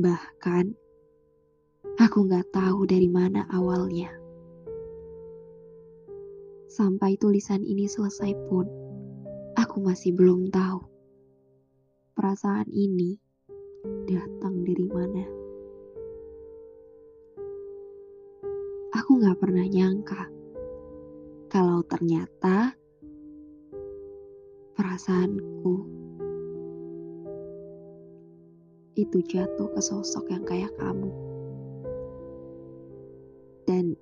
Bahkan, aku gak tahu dari mana awalnya. Sampai tulisan ini selesai pun, aku masih belum tahu perasaan ini datang dari mana. Aku gak pernah nyangka kalau ternyata perasaanku itu jatuh ke sosok yang kayak kamu. Dan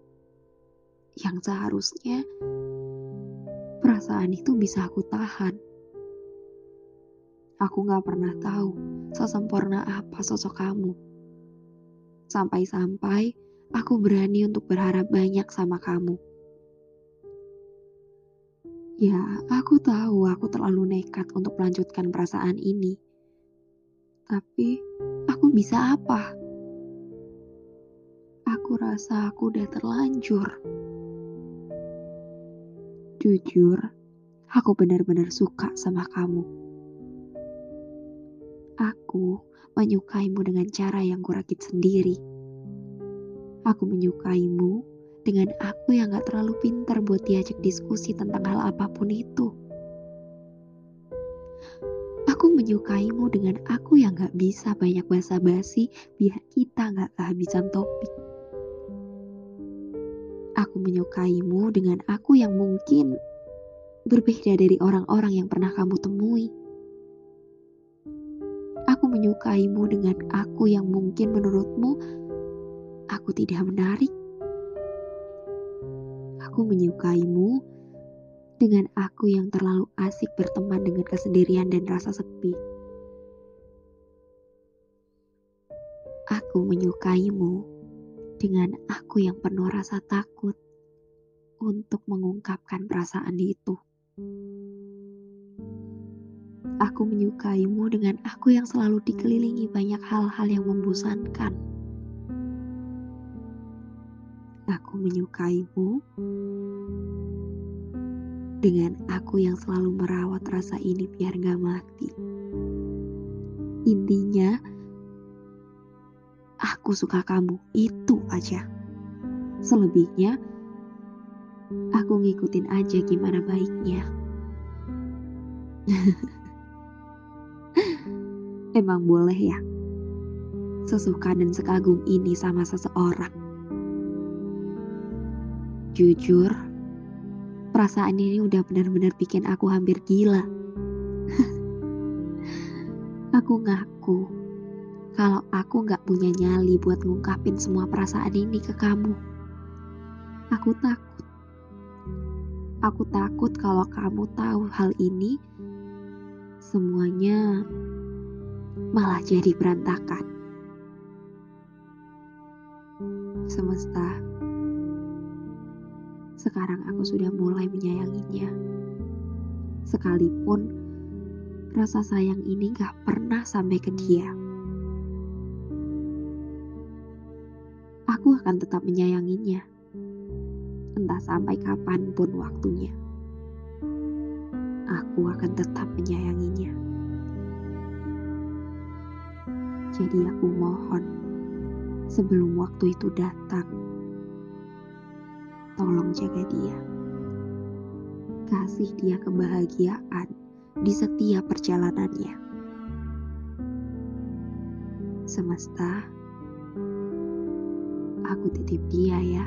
yang seharusnya perasaan itu bisa aku tahan. Aku gak pernah tahu sesempurna apa sosok kamu. Sampai-sampai aku berani untuk berharap banyak sama kamu. Ya, aku tahu aku terlalu nekat untuk melanjutkan perasaan ini. Tapi, aku bisa apa? Aku rasa aku udah terlanjur. Jujur, aku benar-benar suka sama kamu. Aku menyukaimu dengan cara yang kurakit sendiri. Aku menyukaimu dengan aku yang gak terlalu pintar buat diajak diskusi tentang hal apa pun itu. Aku menyukaimu dengan aku yang gak bisa banyak basa-basi biar kita gak kehabisan topik. Aku menyukaimu dengan aku yang mungkin berbeda dari orang-orang yang pernah kamu temui. Aku menyukaimu dengan aku yang mungkin menurutmu aku tidak menarik aku menyukaimu dengan aku yang terlalu asik berteman dengan kesendirian dan rasa sepi. Aku menyukaimu dengan aku yang penuh rasa takut untuk mengungkapkan perasaan itu. Aku menyukaimu dengan aku yang selalu dikelilingi banyak hal-hal yang membosankan aku menyukaimu dengan aku yang selalu merawat rasa ini biar gak mati. Intinya, aku suka kamu, itu aja. Selebihnya, aku ngikutin aja gimana baiknya. Emang boleh ya, sesuka dan sekagum ini sama seseorang. Jujur, perasaan ini udah benar-benar bikin aku hampir gila. aku ngaku kalau aku gak punya nyali buat ngungkapin semua perasaan ini ke kamu. Aku takut. Aku takut kalau kamu tahu hal ini, semuanya malah jadi berantakan. Semesta sekarang aku sudah mulai menyayanginya. Sekalipun rasa sayang ini gak pernah sampai ke dia. Aku akan tetap menyayanginya. Entah sampai kapan pun waktunya. Aku akan tetap menyayanginya. Jadi aku mohon sebelum waktu itu datang jaga dia. Kasih dia kebahagiaan di setiap perjalanannya. Semesta, aku titip dia ya.